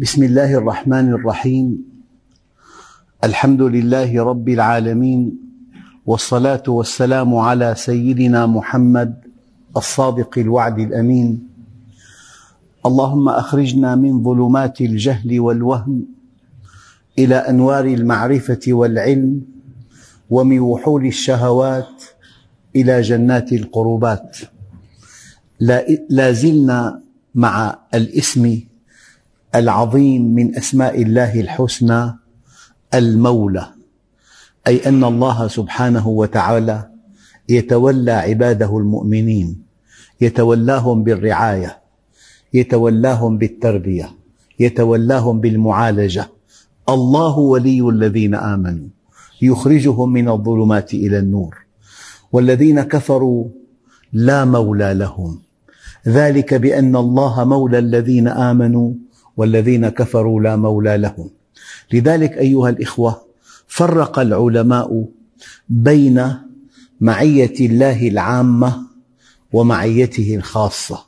بسم الله الرحمن الرحيم. الحمد لله رب العالمين والصلاة والسلام على سيدنا محمد الصادق الوعد الأمين. اللهم أخرجنا من ظلمات الجهل والوهم إلى أنوار المعرفة والعلم ومن وحول الشهوات إلى جنات القربات. لا زلنا مع الاسم العظيم من أسماء الله الحسنى المولى أي أن الله سبحانه وتعالى يتولى عباده المؤمنين يتولاهم بالرعاية يتولاهم بالتربية يتولاهم بالمعالجة. الله ولي الذين آمنوا يخرجهم من الظلمات إلى النور. والذين كفروا لا مولى لهم. ذلك بأن الله مولى الذين آمنوا والذين كفروا لا مولى لهم. لذلك أيها الإخوة فرق العلماء بين معية الله العامة ومعيته الخاصة.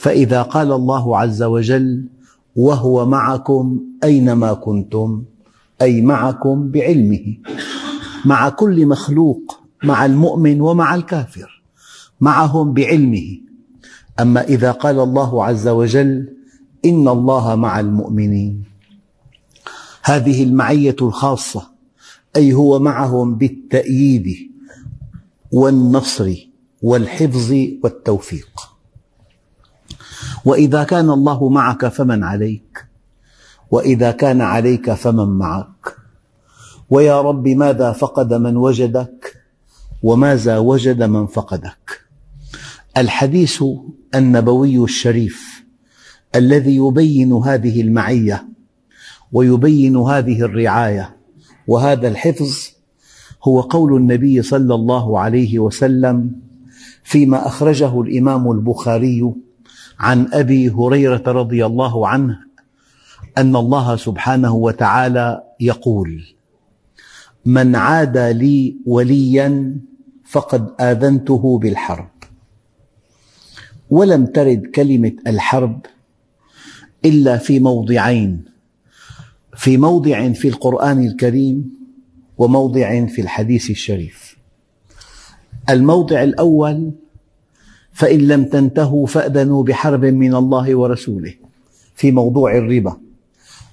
فإذا قال الله عز وجل وهو معكم أينما كنتم أي معكم بعلمه مع كل مخلوق مع المؤمن ومع الكافر معهم بعلمه. أما إذا قال الله عز وجل إن الله مع المؤمنين. هذه المعية الخاصة أي هو معهم بالتأييد والنصر والحفظ والتوفيق. وإذا كان الله معك فمن عليك وإذا كان عليك فمن معك. ويا رب ماذا فقد من وجدك وماذا وجد من فقدك؟ الحديث النبوي الشريف الذي يبين هذه المعية ويبين هذه الرعاية. وهذا الحفظ هو قول النبي صلى الله عليه وسلم فيما أخرجه الإمام البخاري عن أبي هريرة رضي الله عنه أن الله سبحانه وتعالى يقول من عاد لي وليا فقد آذنته بالحرب. ولم ترد كلمة الحرب إلا في موضعين. في موضع في القرآن الكريم وموضع في الحديث الشريف. الموضع الأول فإن لم تنتهوا فأذنوا بحرب من الله ورسوله في موضوع الربا.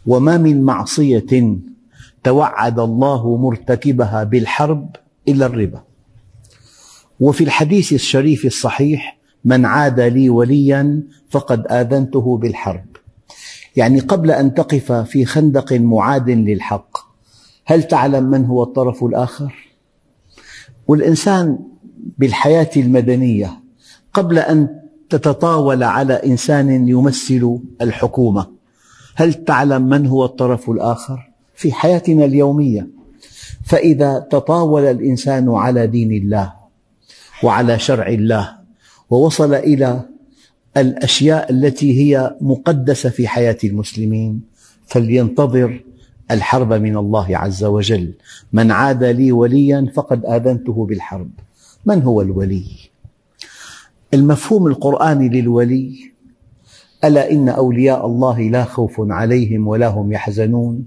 وما من معصية توعد الله مرتكبها بالحرب إلا الربا. وفي الحديث الشريف الصحيح من عاد لي وليا فقد آذنته بالحرب. يعني قبل أن تقف في خندق معاد للحق هل تعلم من هو الطرف الآخر؟ والإنسان بالحياة المدنية قبل أن تتطاول على إنسان يمثل الحكومة هل تعلم من هو الطرف الآخر؟ في حياتنا اليومية فإذا تطاول الإنسان على دين الله وعلى شرع الله ووصل إلى الأشياء التي هي مقدسة في حياة المسلمين. فلينتظر الحرب من الله عز وجل. من عاد لي وليا فقد آذنته بالحرب. من هو الولي؟ المفهوم القرآني للولي ألا إن أولياء الله لا خوف عليهم ولا هم يحزنون؟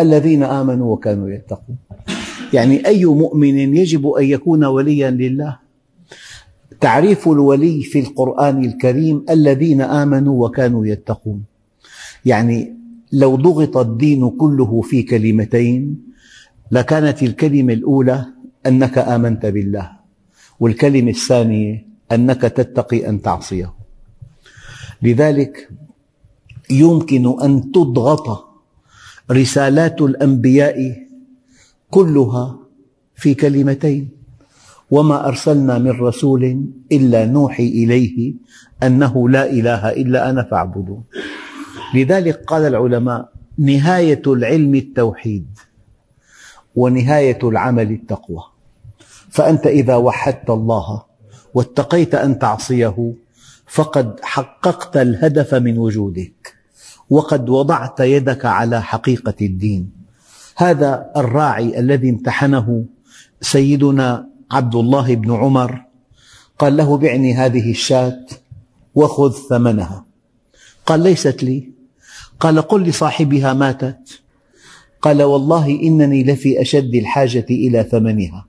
الذين آمنوا وكانوا يتقون. يعني أي مؤمن يجب أن يكون وليا لله؟ تعريف الولي في القرآن الكريم الذين آمنوا وكانوا يتقون. يعني لو ضغط الدين كله في كلمتين لكانت الكلمة الأولى أنك آمنت بالله والكلمة الثانية أنك تتقي أن تعصيه. لذلك يمكن أن تضغط رسالات الأنبياء كلها في كلمتين. وما أرسلنا من رسول إلا نوحي إليه أنه لا إله إلا أنا فاعبدون. لذلك قال العلماء نهاية العلم التوحيد ونهاية العمل التقوى. فأنت إذا وحدت الله واتقيت أن تعصيه فقد حققت الهدف من وجودك وقد وضعت يدك على حقيقة الدين. هذا الراعي الذي امتحنه سيدنا عبد الله بن عمر قال له بعني هذه الشاة وخذ ثمنها. قال ليست لي. قال قل لصاحبها ماتت. قال والله إنني لفي أشد الحاجة إلى ثمنها.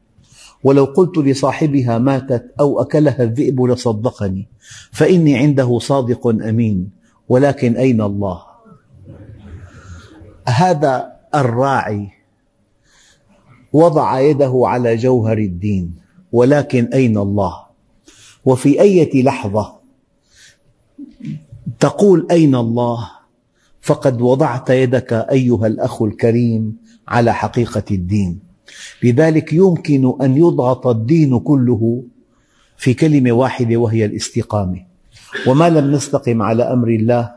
ولو قلت لصاحبها ماتت أو أكلها الذئب لصدقني فإني عنده صادق أمين ولكن أين الله؟ هذا الراعي وضع يده على جوهر الدين. ولكن أين الله؟ وفي أية لحظة تقول أين الله؟ فقد وضعت يدك أيها الأخ الكريم على حقيقة الدين. لذلك يمكن أن يضغط الدين كله في كلمة واحدة وهي الاستقامة. وما لم نستقم على أمر الله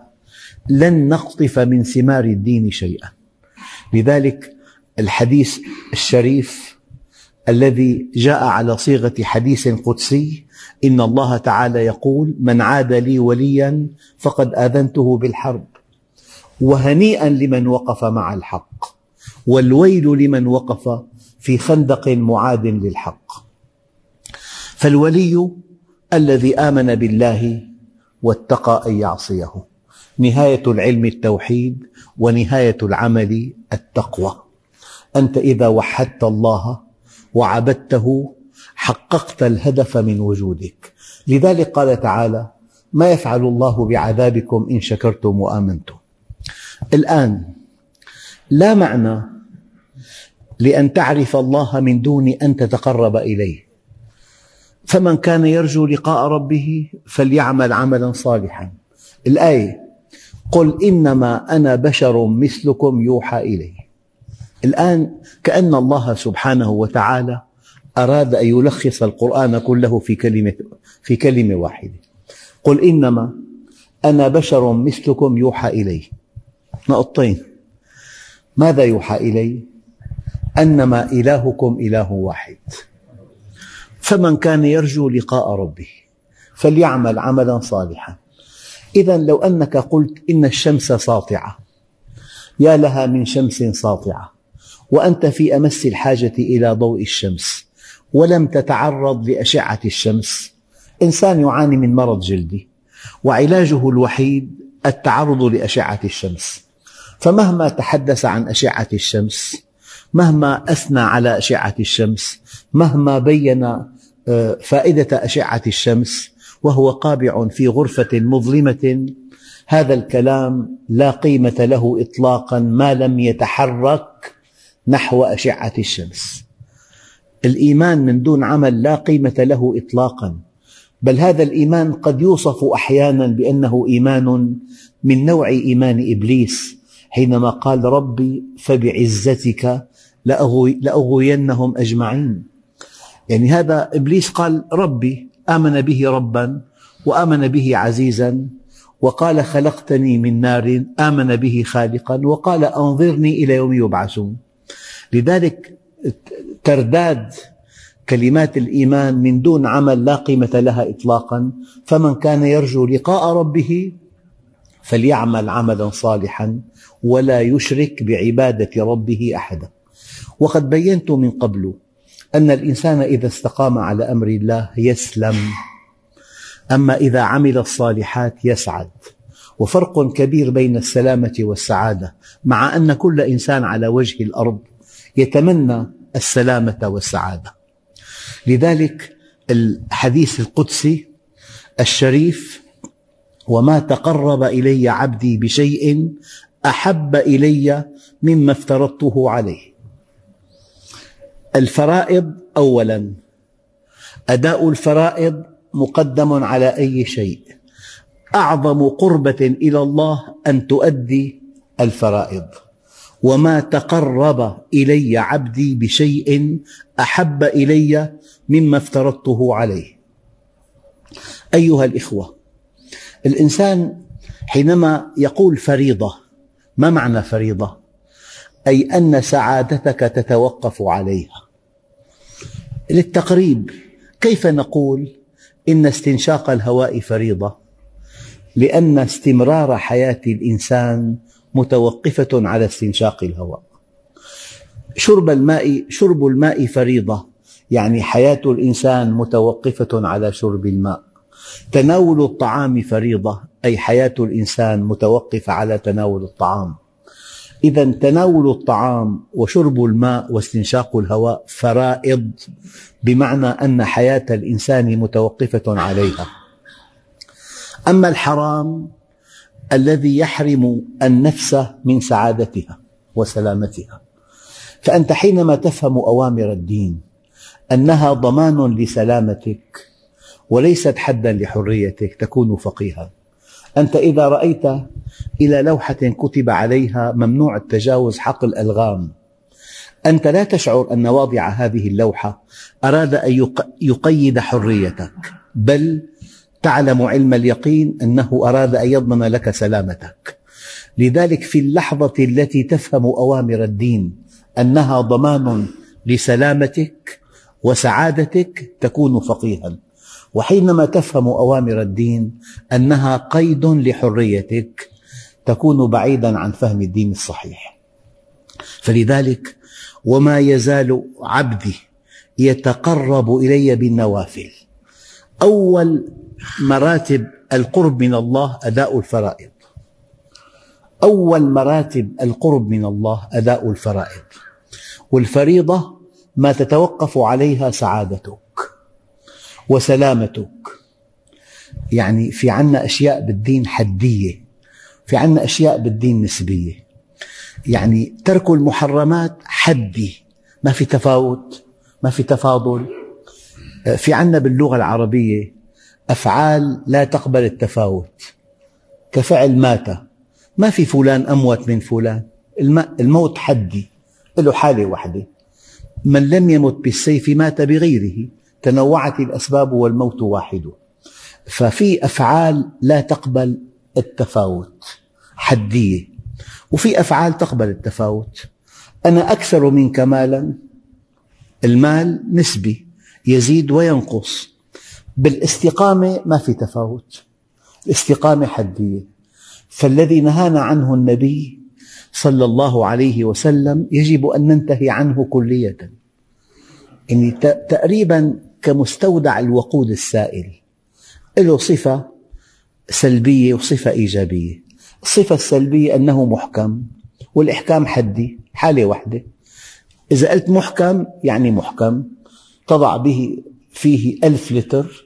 لن نقطف من ثمار الدين شيئا. لذلك الحديث الشريف الذي جاء على صيغة حديث قدسي إن الله تعالى يقول من عاد لي وليا فقد آذنته بالحرب. وهنيئا لمن وقف مع الحق والويل لمن وقف في خندق معاد للحق. فالولي الذي آمن بالله واتقى أن يعصيه. نهاية العلم التوحيد ونهاية العمل التقوى. أنت إذا وحدت الله وعبدته حققت الهدف من وجودك. لذلك قال تعالى ما يفعل الله بعذابكم إن شكرتم وآمنتم. الآن لا معنى لأن تعرف الله من دون أن تتقرب إليه. فمن كان يرجو لقاء ربه فليعمل عملا صالحا. الآية قل إنما أنا بشر مثلكم يوحى إلي. الآن كأن الله سبحانه وتعالى أراد أن يلخص القرآن كله في كلمة, في كلمة واحدة. قل إنما أنا بشر مثلكم يوحى إلي. نقطتين. ماذا يوحى إلي؟ أنما إلهكم إله واحد. فمن كان يرجو لقاء ربه فليعمل عملا صالحا. إذا لو أنك قلت إن الشمس ساطعة يا لها من شمس ساطعة. وأنت في أمس الحاجة إلى ضوء الشمس ولم تتعرض لأشعة الشمس. إنسان يعاني من مرض جلدي وعلاجه الوحيد التعرض لأشعة الشمس. فمهما تحدث عن أشعة الشمس مهما أثنى على أشعة الشمس مهما بين آه، فائدة أشعة الشمس وهو قابع في غرفة مظلمة هذا الكلام لا قيمة له إطلاقا ما لم يتحرك نحو أشعة الشمس. الإيمان من دون عمل لا قيمة له إطلاقا بل هذا الإيمان قد يوصف أحيانا بأنه إيمان من نوع إيمان إبليس حينما قال ربي فبعزتك لأغوينهم أجمعين. يعني هذا إبليس قال ربي آمن به ربا وآمن به عزيزا وقال خلقتني من نار آمن به خالقا وقال أنظرني إلى يوم يبعثون. لذلك ترداد كلمات الإيمان من دون عمل لا قيمة لها إطلاقا. فمن كان يرجو لقاء ربه فليعمل عملا صالحا ولا يشرك بعبادة ربه أحدا. وقد بينت من قبل أن الإنسان إذا استقام على أمر الله يسلم أما إذا عمل الصالحات يسعد. وفرق كبير بين السلامة والسعادة مع أن كل إنسان على وجه الأرض يتمنى السلامة والسعادة. لذلك الحديث القدسي الشريف وما تقرب إلي عبدي بشيء أحب إلي مما افترضته عليه. الفرائض أولا أداء الفرائض مقدم على أي شيء. أعظم قربة إلى الله أن تؤدي الفرائض. وما تقرب إلي عبدي بشيء أحب إلي مما افترضته عليه أيها الإخوة الإنسان حينما يقول فريضة ما معنى فريضة؟ أي أن سعادتك تتوقف عليها للتقريب كيف نقول إن استنشاق الهواء فريضة؟ لأن استمرار حياة الإنسان متوقفة على استنشاق الهواء. شرب الماء شرب الماء فريضة. يعني حياة الإنسان متوقفة على شرب الماء. تناول الطعام فريضة أي حياة الإنسان متوقفة على تناول الطعام. إذا تناول الطعام وشرب الماء واستنشاق الهواء فرائض بمعنى أن حياة الإنسان متوقفة عليها. أما الحرام الذي يحرم النفس من سعادتها وسلامتها. فأنت حينما تفهم أوامر الدين أنها ضمان لسلامتك وليست حدا لحريتك تكون فقيها. أنت إذا رأيت إلى لوحة كتب عليها ممنوع التجاوز حقل الألغام أنت لا تشعر أن واضع هذه اللوحة أراد أن يقيد حريتك بل تعلم علم اليقين أنه أراد أن يضمن لك سلامتك. لذلك في اللحظة التي تفهم أوامر الدين أنها ضمان لسلامتك وسعادتك تكون فقيها. وحينما تفهم أوامر الدين أنها قيد لحريتك تكون بعيدا عن فهم الدين الصحيح. فلذلك وما يزال عبدي يتقرب إلي بالنوافل. أول مراتب القرب من الله أداء الفرائض. أول مراتب القرب من الله أداء الفرائض. والفريضة ما تتوقف عليها سعادتك وسلامتك. يعني في عنا أشياء بالدين حدية في عنا أشياء بالدين نسبية. يعني ترك المحرمات حدي ما في تفاوت ما في تفاضل. في عنا باللغة العربية أفعال لا تقبل التفاوت. كفعل مات. ما في فلان أموت من فلان. الموت حدي له حالة واحدة. من لم يمت بالسيف مات بغيره. تنوعت الأسباب والموت واحد. ففي أفعال لا تقبل التفاوت. حدية. وفي أفعال تقبل التفاوت. أنا أكثر منك مالا. المال نسبي. يزيد وينقص. بالاستقامة ما في تفاوت. الاستقامة حدية. فالذي نهانا عنه النبي صلى الله عليه وسلم يجب أن ننتهي عنه كلية. يعني تقريبا كمستودع الوقود السائل. له صفة سلبية وصفة إيجابية. الصفة السلبية أنه محكم والإحكام حدي حالة واحدة. إذا قلت محكم يعني محكم. تضع به فيه ألف لتر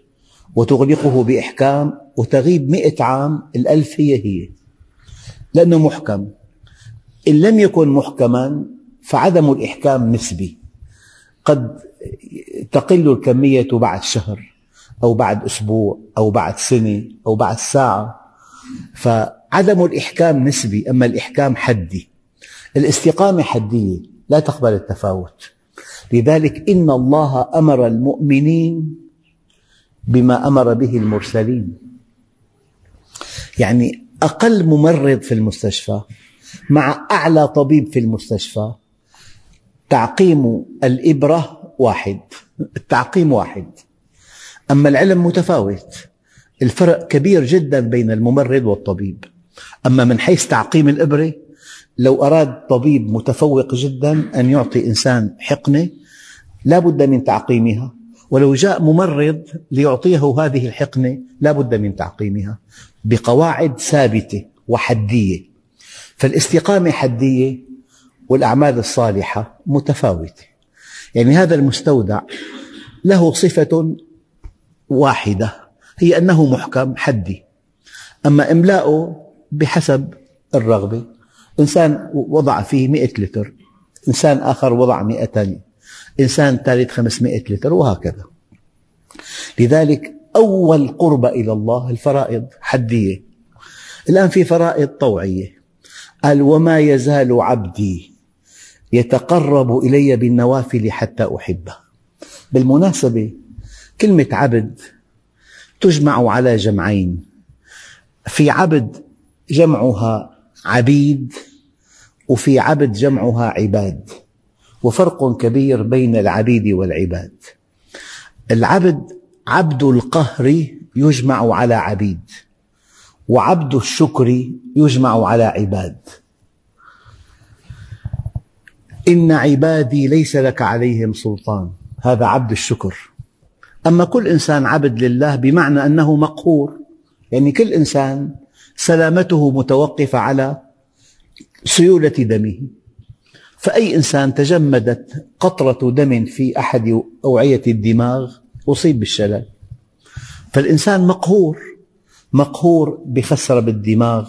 وتغلقه بإحكام وتغيب مئة عام الألف هي هي. لأنه محكم. إن لم يكن محكما فعدم الإحكام نسبي. قد تقل الكمية بعد شهر أو بعد أسبوع أو بعد سنة أو بعد ساعة. فعدم الإحكام نسبي أما الإحكام حدي. الاستقامة حدية لا تقبل التفاوت. لذلك إن الله أمر المؤمنين بما أمر به المرسلين. يعني أقل ممرض في المستشفى مع أعلى طبيب في المستشفى تعقيم الإبرة واحد التعقيم واحد. أما العلم متفاوت الفرق كبير جدا بين الممرض والطبيب. أما من حيث تعقيم الإبرة لو أراد طبيب متفوق جدا أن يعطي إنسان حقنة لا بد من تعقيمها. ولو جاء ممرض ليعطيه هذه الحقنة لا بد من تعقيمها بقواعد ثابتة وحدية. فالاستقامة حدية والأعمال الصالحة متفاوتة. يعني هذا المستودع له صفة واحدة هي أنه محكم حدي. أما إملاؤه بحسب الرغبة إنسان وضع فيه مئة لتر إنسان آخر وضع مئة إنسان ثالث خمسمائة لتر وهكذا. لذلك أول قرب إلى الله الفرائض حدية. الآن في فرائض طوعية. قال وما يزال عبدي يتقرب إلي بالنوافل حتى أحبه. بالمناسبة كلمة عبد تجمع على جمعين. في عبد جمعها عبيد وفي عبد جمعها عباد. وفرق كبير بين العبيد والعباد. العبد عبد القهر يجمع على عبيد وعبد الشكر يجمع على عباد. إن عبادي ليس لك عليهم سلطان هذا عبد الشكر. أما كل إنسان عبد لله بمعنى أنه مقهور. يعني كل إنسان سلامته متوقفة على سيولة دمه. فأي إنسان تجمدت قطرة دم في أحد أوعية الدماغ أصيب بالشلل. فالإنسان مقهور مقهور بخسرة بالدماغ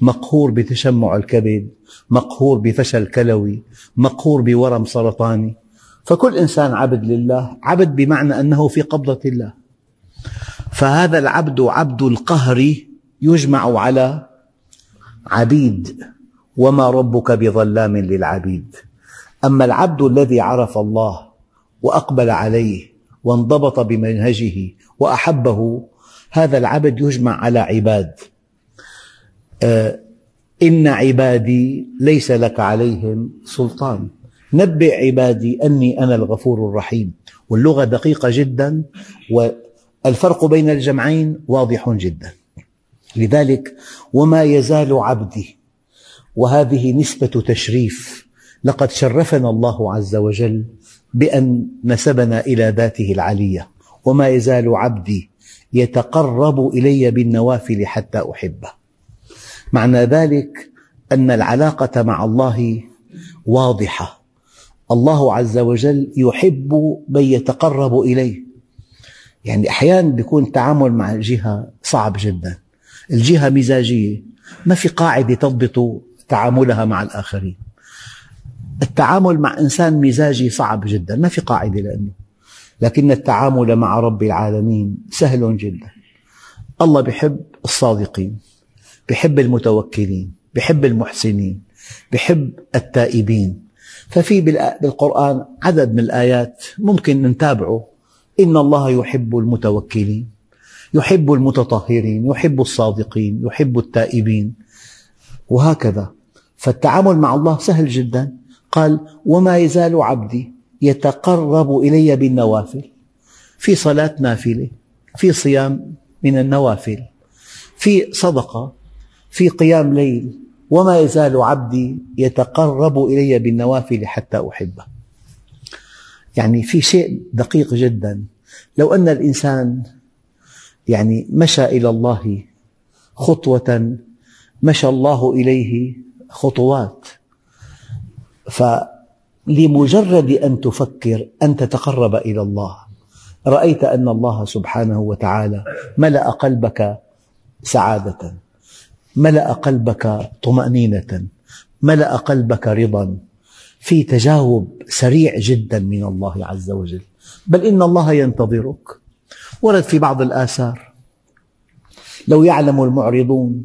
مقهور بتشمع الكبد مقهور بفشل كلوي مقهور بورم سرطاني. فكل إنسان عبد لله عبد بمعنى أنه في قبضة الله. فهذا العبد عبد القهر يجمع على عبيد. وما ربك بظلام للعبيد. أما العبد الذي عرف الله وأقبل عليه وانضبط بمنهجه وأحبه هذا العبد يجمع على عباد. آه، إن عبادي ليس لك عليهم سلطان. نبئ عبادي أني أنا الغفور الرحيم. واللغة دقيقة جدا والفرق بين الجمعين واضح جدا. لذلك وما يزال عبدي وهذه نسبة تشريف. لقد شرفنا الله عز وجل بأن نسبنا إلى ذاته العلية وما يزال عبدي يتقرب إلي بالنوافل حتى أحبه. معنى ذلك أن العلاقة مع الله واضحة. الله عز وجل يحب من يتقرب إليه. يعني أحيانا يكون التعامل مع الجهة صعب جدا. الجهة مزاجية ما في قاعدة تضبط تعاملها مع الآخرين. التعامل مع إنسان مزاجي صعب جدا ما في قاعدة لأنه. لكن التعامل مع رب العالمين سهل جدا. الله يحب الصادقين يحب المتوكلين يحب المحسنين يحب التائبين. ففي بالقرآن عدد من الآيات ممكن نتابعه. إن الله يحب المتوكلين يحب المتطهرين يحب الصادقين يحب التائبين. وهكذا. فالتعامل مع الله سهل جدا. قال وما يزال عبدي يتقرب إلي بالنوافل. في صلاة نافلة في صيام من النوافل في صدقة في قيام ليل. وما يزال عبدي يتقرب إلي بالنوافل حتى أحبه. يعني في شيء دقيق جدا. لو أن الإنسان يعني مشى إلى الله خطوة مشى الله إليه خطوات. فلمجرد أن تفكر أن تتقرب إلى الله رأيت أن الله سبحانه وتعالى ملأ قلبك سعادة ملأ قلبك طمأنينة ملأ قلبك رضا في تجاوب سريع جدا من الله عز وجل. بل إن الله ينتظرك. ورد في بعض الآثار لو يعلم المعرضون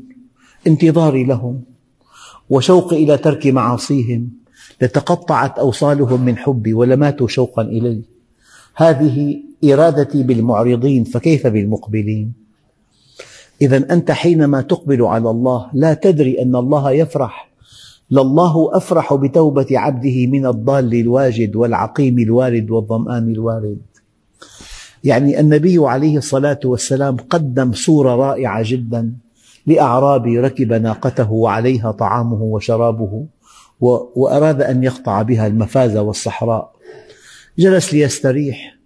انتظاري لهم وشوقي إلى ترك معاصيهم لتقطعت أوصالهم من حبي ولماتوا شوقا إلي. هذه إرادتي بالمعرضين فكيف بالمقبلين؟ إذا أنت حينما تقبل على الله لا تدري أن الله يفرح. لله أفرح بتوبة عبده من الضال الواجد والعقيم الوارد والظمآن الوارد. يعني النبي عليه الصلاة والسلام قدم صورة رائعة جدا. لأعرابي ركب ناقته وعليها طعامه وشرابه وأراد أن يقطع بها المفاز والصحراء. جلس ليستريح.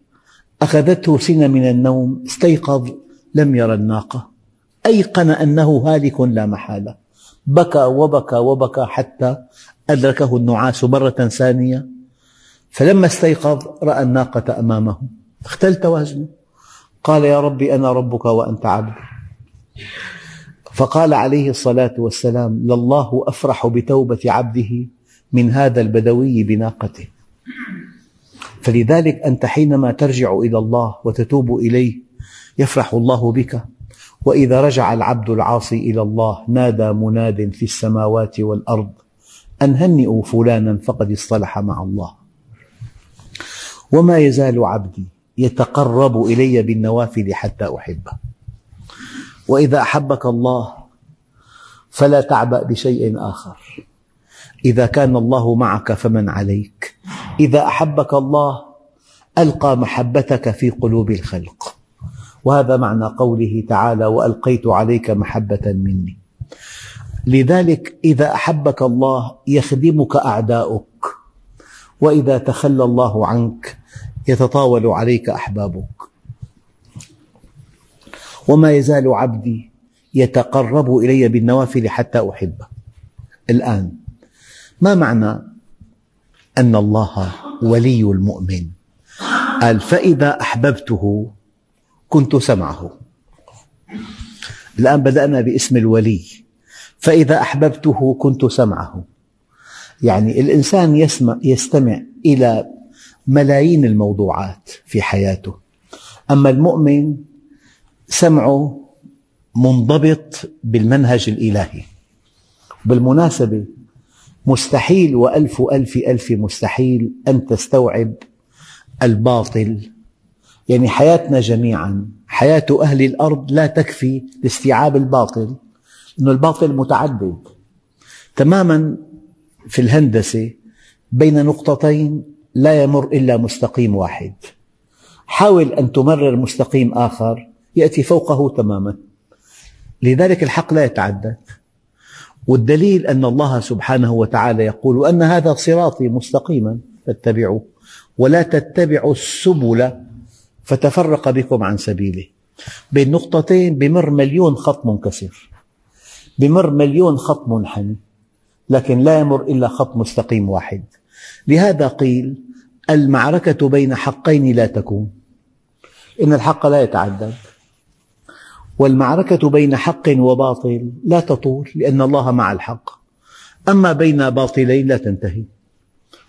أخذته سنة من النوم استيقظ لم يرى الناقة. أيقن أنه هالك لا محالة. بكى وبكى وبكى حتى أدركه النعاس مرة ثانية. فلما استيقظ رأى الناقة أمامه. اختل توازنه قال يا ربي أنا ربك وأنت عبدي فقال عليه الصلاة والسلام لله أفرح بتوبة عبده من هذا البدوي بناقته. فلذلك أنت حينما ترجع إلى الله وتتوب إليه يفرح الله بك وإذا رجع العبد العاصي إلى الله نادى مناد في السماوات والأرض أن هنئوا فلانا فقد اصطلح مع الله. وما يزال عبدي يتقرب إلي بالنوافل حتى أحبه. وإذا أحبك الله فلا تعبأ بشيء آخر. إذا كان الله معك فمن عليك. إذا أحبك الله ألقى محبتك في قلوب الخلق. وهذا معنى قوله تعالى وألقيت عليك محبة مني. لذلك إذا أحبك الله يخدمك أعداؤك. وإذا تخلى الله عنك يتطاول عليك أحبابك. وما يزال عبدي يتقرب إلي بالنوافل حتى أحبه. الآن ما معنى أن الله ولي المؤمن؟ قال فإذا أحببته كنت سمعه. الآن بدأنا باسم الولي. فإذا أحببته كنت سمعه. يعني الإنسان يسمع يستمع إلى ملايين الموضوعات في حياته. أما المؤمن سمعه منضبط بالمنهج الإلهي. بالمناسبة مستحيل وألف ألف ألف مستحيل أن تستوعب الباطل. يعني حياتنا جميعا حياة أهل الأرض لا تكفي لاستيعاب الباطل لأن الباطل متعدد. تماما في الهندسة بين نقطتين لا يمر إلا مستقيم واحد. حاول أن تمرر مستقيم آخر. يأتي فوقه تماما. لذلك الحق لا يتعدد والدليل أن الله سبحانه وتعالى يقول أن هذا صراطي مستقيما فاتبعوه. ولا تتبعوا السبل فتفرق بكم عن سبيله. بين نقطتين بمر مليون خط منكسر. بمر مليون خط منحني. لكن لا يمر إلا خط مستقيم واحد. لهذا قيل المعركة بين حقين لا تكون. إن الحق لا يتعدد والمعركة بين حق وباطل لا تطول لأن الله مع الحق. أما بين باطلين لا تنتهي.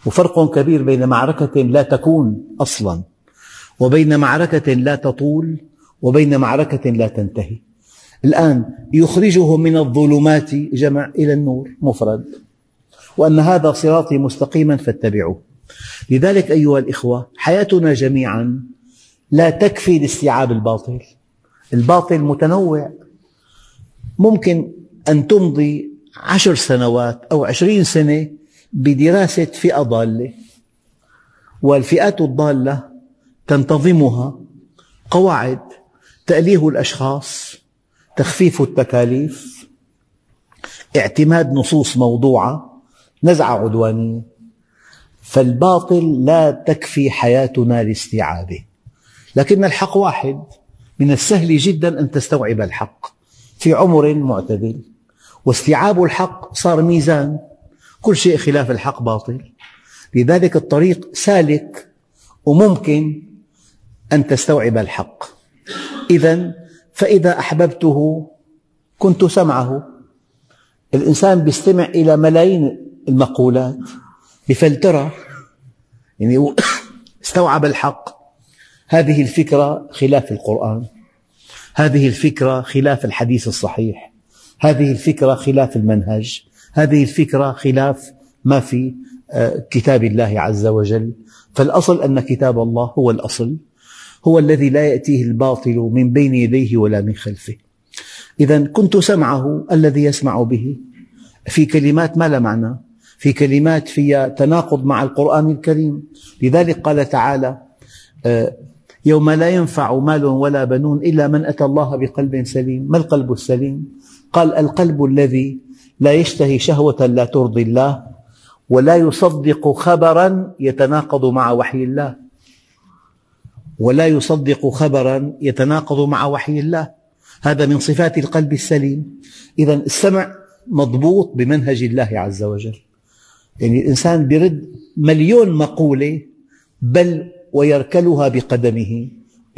وفرق كبير بين معركة لا تكون أصلا وبين معركة لا تطول وبين معركة لا تنتهي. الآن يخرجه من الظلمات جمع إلى النور مفرد. وأن هذا صراطي مستقيما فاتبعوه. لذلك أيها الإخوة حياتنا جميعا لا تكفي لاستيعاب الباطل. الباطل متنوع. ممكن أن تمضي عشر سنوات أو عشرين سنة بدراسة فئة ضالة والفئات الضالة تنتظمها قواعد تأليه الأشخاص تخفيف التكاليف اعتماد نصوص موضوعة نزعة عدوانية فالباطل لا تكفي حياتنا لاستيعابه. لكن الحق واحد. من السهل جدا أن تستوعب الحق. في عمر معتدل واستيعاب الحق صار ميزان. كل شيء خلاف الحق باطل. لذلك الطريق سالك وممكن أن تستوعب الحق. إذا فإذا أحببته كنت سمعه. الإنسان يستمع إلى ملايين المقولات. بفلترة. يعني استوعب الحق. هذه الفكرة خلاف القرآن. هذه الفكرة خلاف الحديث الصحيح. هذه الفكرة خلاف المنهج. هذه الفكرة خلاف ما في آه، كتاب الله عز وجل. فالأصل أن كتاب الله هو الأصل هو الذي لا يأتيه الباطل من بين يديه ولا من خلفه. إذا كنت سمعه الذي يسمع به في كلمات ما لا معنى؟ في كلمات فيها تناقض مع القرآن الكريم. لذلك قال تعالى آه، يوم لا ينفع مال ولا بنون إلا من أتى الله بقلب سليم. ما القلب السليم؟ قال القلب الذي لا يشتهي شهوة لا ترضي الله ولا يصدق خبرا يتناقض مع وحي الله. ولا يصدق خبرا يتناقض مع وحي الله. هذا من صفات القلب السليم. إذا السمع مضبوط بمنهج الله عز وجل. يعني الإنسان يرد مليون مقولة بل ويركلها بقدمه.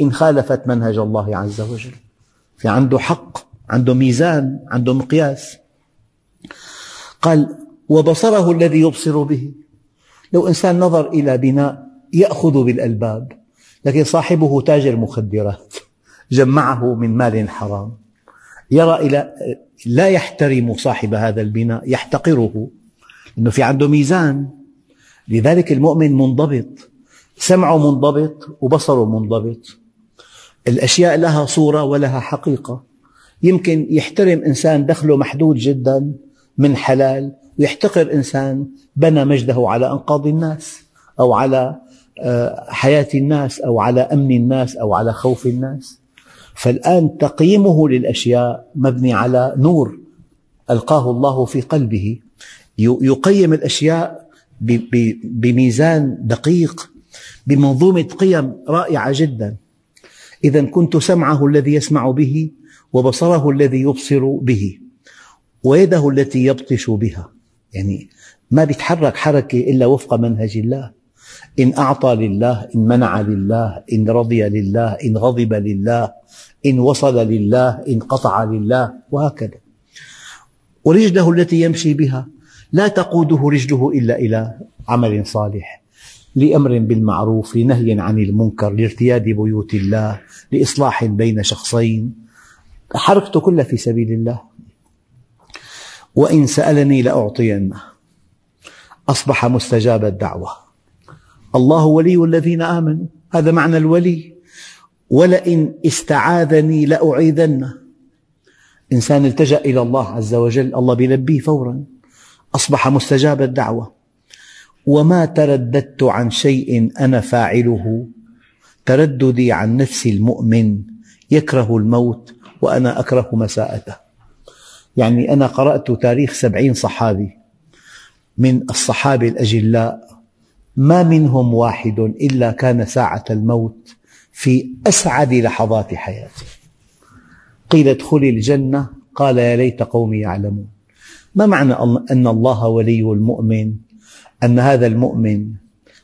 إن خالفت منهج الله عز وجل. في عنده حق عنده ميزان عنده مقياس. قال وبصره الذي يبصر به. لو إنسان نظر إلى بناء يأخذ بالألباب لكن صاحبه تاجر مخدرات جمعه من مال حرام. يرى إلى لا يحترم صاحب هذا البناء يحتقره لأنه في عنده ميزان. لذلك المؤمن منضبط. سمعه منضبط وبصره منضبط. الأشياء لها صورة ولها حقيقة. يمكن يحترم إنسان دخله محدود جدا من حلال ويحتقر إنسان بنى مجده على أنقاض الناس أو على آه، حياة الناس أو على أمن الناس أو على خوف الناس. فالآن تقييمه للأشياء مبني على نور ألقاه الله في قلبه. يقيم الأشياء بميزان دقيق بمنظومة قيم رائعة جدا. إذا كنت سمعه الذي يسمع به وبصره الذي يبصر به ويده التي يبطش بها. يعني ما بيتحرك حركة إلا وفق منهج الله. إن أعطى لله إن منع لله إن رضي لله إن غضب لله إن وصل لله إن قطع لله وهكذا. ورجله التي يمشي بها لا تقوده رجله إلا إلى عمل صالح. لأمر بالمعروف لنهي عن المنكر لارتياد بيوت الله لإصلاح بين شخصين. حركته كلها في سبيل الله. وإن سألني لأعطينه. أصبح مستجاب الدعوة. الله ولي الذين آمنوا. هذا معنى الولي. ولئن استعاذني لأعيذنه. إنسان التجأ إلى الله عز وجل الله بيلبيه فورا. أصبح مستجاب الدعوة. وما ترددت عن شيء أنا فاعله. ترددي عن نفس المؤمن يكره الموت وأنا أكره مساءته. يعني أنا قرأت تاريخ سبعين صحابي من الصحابة الأجلاء. ما منهم واحد إلا كان ساعة الموت في أسعد لحظات حياته قيل ادخل الجنة قال يا ليت قومي يعلمون. ما معنى أن الله ولي المؤمن؟ أن هذا المؤمن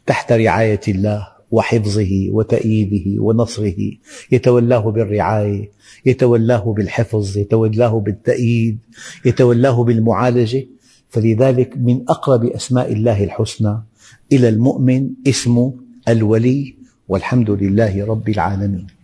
تحت رعاية الله وحفظه وتأييده ونصره يتولاه بالرعاية يتولاه بالحفظ يتولاه بالتأييد يتولاه بالمعالجة فلذلك من أقرب أسماء الله الحسنى إلى المؤمن اسم الولي والحمد لله رب العالمين.